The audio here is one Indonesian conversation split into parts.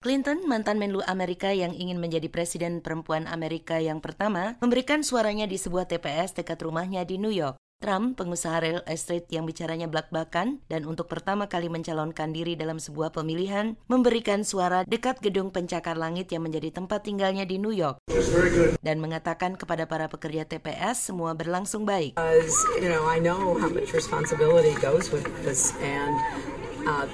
Clinton, mantan Menlu Amerika yang ingin menjadi presiden perempuan Amerika yang pertama, memberikan suaranya di sebuah TPS dekat rumahnya di New York. Trump, pengusaha real estate yang bicaranya belak-belakan dan untuk pertama kali mencalonkan diri dalam sebuah pemilihan, memberikan suara dekat gedung pencakar langit yang menjadi tempat tinggalnya di New York. Dan mengatakan kepada para pekerja TPS semua berlangsung baik. As, you know, I know how much responsibility goes with this and Uh.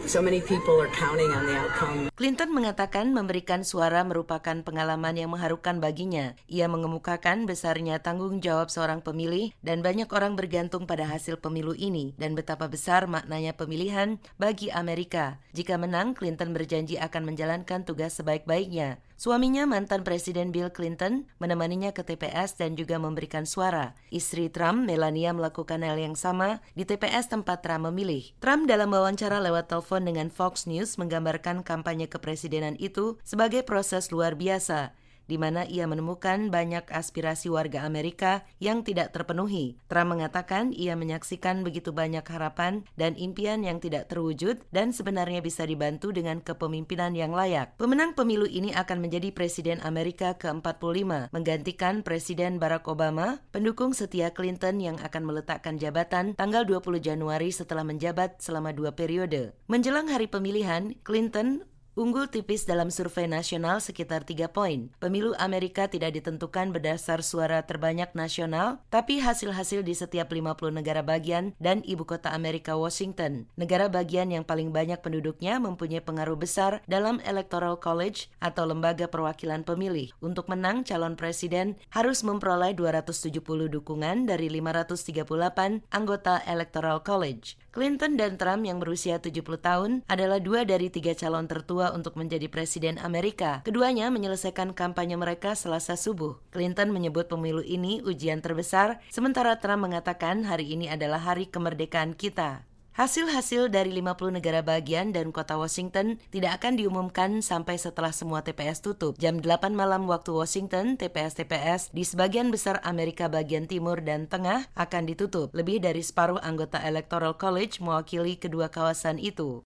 Clinton mengatakan memberikan suara merupakan pengalaman yang mengharukan baginya. Ia mengemukakan besarnya tanggung jawab seorang pemilih dan banyak orang bergantung pada hasil pemilu ini dan betapa besar maknanya pemilihan bagi Amerika. Jika menang, Clinton berjanji akan menjalankan tugas sebaik-baiknya. Suaminya mantan Presiden Bill Clinton menemaninya ke TPS dan juga memberikan suara. Istri Trump, Melania melakukan hal yang sama di TPS tempat Trump memilih. Trump dalam wawancara lewat telepon dengan Fox News menggambarkan kampanye kepresidenan itu sebagai proses luar biasa di mana ia menemukan banyak aspirasi warga Amerika yang tidak terpenuhi. Trump mengatakan ia menyaksikan begitu banyak harapan dan impian yang tidak terwujud dan sebenarnya bisa dibantu dengan kepemimpinan yang layak. Pemenang pemilu ini akan menjadi Presiden Amerika ke-45, menggantikan Presiden Barack Obama, pendukung setia Clinton yang akan meletakkan jabatan tanggal 20 Januari setelah menjabat selama dua periode. Menjelang hari pemilihan, Clinton Unggul tipis dalam survei nasional sekitar 3 poin. Pemilu Amerika tidak ditentukan berdasar suara terbanyak nasional, tapi hasil-hasil di setiap 50 negara bagian dan ibu kota Amerika Washington. Negara bagian yang paling banyak penduduknya mempunyai pengaruh besar dalam Electoral College atau lembaga perwakilan pemilih. Untuk menang, calon presiden harus memperoleh 270 dukungan dari 538 anggota Electoral College. Clinton dan Trump yang berusia 70 tahun adalah dua dari tiga calon tertua untuk menjadi presiden Amerika. Keduanya menyelesaikan kampanye mereka selasa subuh. Clinton menyebut pemilu ini ujian terbesar, sementara Trump mengatakan hari ini adalah hari kemerdekaan kita. Hasil-hasil dari 50 negara bagian dan kota Washington tidak akan diumumkan sampai setelah semua TPS tutup. Jam 8 malam waktu Washington, TPS-TPS di sebagian besar Amerika bagian timur dan tengah akan ditutup. Lebih dari separuh anggota Electoral College mewakili kedua kawasan itu.